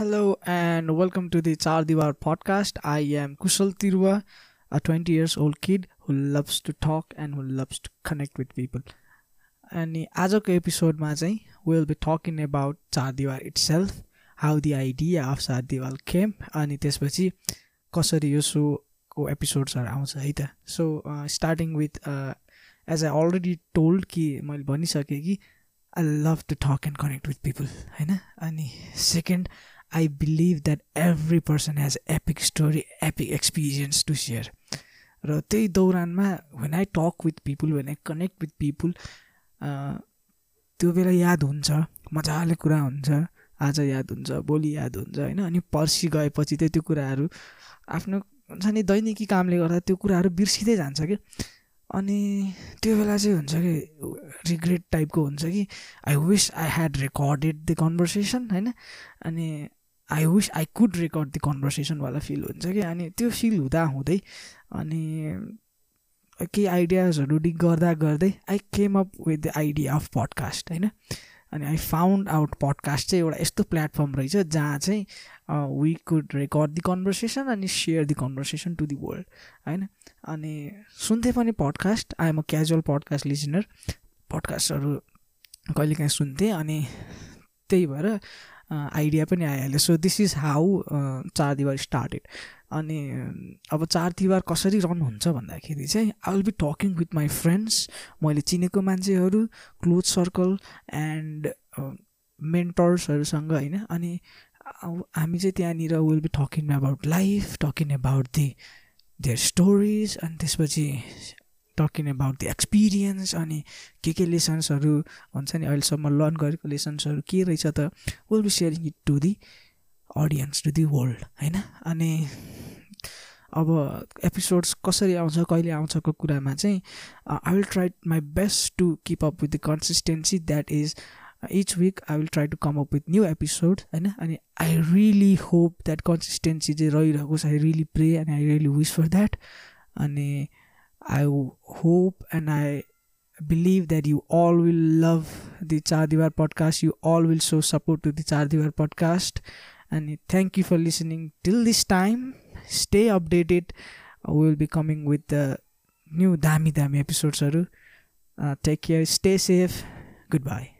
Hello and welcome to the Char Diwar podcast. I am Kushal Tirua, a 20 years old kid who loves to talk and who loves to connect with people. अनि आजको एपिसोडमा चाहिँ will be talking about Char Diwar itself how the idea of Char Diwar came अनि त्यसपछि कसरी यो सोको एपिसोड्सहरू आउँछ है त so starting with as I already told कि मैले भनिसकेँ कि I love to talk and connect with people होइन अनि second I believe that every person has epic story epic experience to share र त्यही दौरानमा when I talk with people when I connect with people त्यो बेला याद हुन्छ मजाले कुरा हुन्छ आज याद हुन्छ भोलि याद हुन्छ होइन? अनि पर्सि गएपछि चाहिँ त्यो कुराहरू आफ्नो हुन्छ नि दैनिकी कामले गर्दा त्यो कुराहरू बिर्सिँदै जान्छ कि? अनि त्यो बेला चाहिँ हुन्छ कि? रिग्रेट टाइपको हुन्छ कि I wish I had recorded the conversation होइन? अनि I wish I could record the कन्भर्सेसनवाला feel हुन्छ कि? अनि त्यो फिल हुँदा हुँदै अनि केही आइडियाजहरू डिग गर्दा गर्दै I came up with the idea of podcast होइन? अनि आई फाउन्ड आउट पडकास्ट चाहिँ एउटा यस्तो प्लेटफर्म रहेछ जहाँ चाहिँ we could record the conversation अनि share the conversation to the world होइन? अनि सुन्थेँ पनि podcast I'm a casual podcast listener पडकास्टहरू कहिलेकाहीँ सुन्थेँ अनि त्यही भएर आइडिया पनि आइहाल्यो। सो दिस इज हाउ चार दिवार स्टार्टेड अनि अब चार तिहार कसरी रन हुन्छ भन्दाखेरि चाहिँ I will be talking with my friends मैले चिनेको मान्छेहरू क्लोज सर्कल एन्ड मेन्टर्सहरूसँग होइन। अनि हामी चाहिँ त्यहाँनिर will be talking about life talking about the their stories अनि त्यसपछि टकिङ अबाउट दि एक्सपिरियन्स अनि के के लेसन्सहरू हुन्छ नि अहिलेसम्म लर्न गरेको लेसन्सहरू के रहेछ त will be sharing it to the audience to the world होइन? अनि अब एपिसोड्स कसरी आउँछ कहिले आउँछको कुरामा चाहिँ I will try my best to keep up with the consistency that is each week I will try to come up with new episode होइन? अनि I really hope that consistency चाहिँ रहिरहेकोस् I really pray and I really wish for that अनि I hope and I believe that you all will love the Chardivar podcast. You all will show support to the Chardivar podcast. And thank you for listening till this time. Stay updated. Uh, we will be coming with the new Dami Dami episodes. Uh, take care. Stay safe. Goodbye.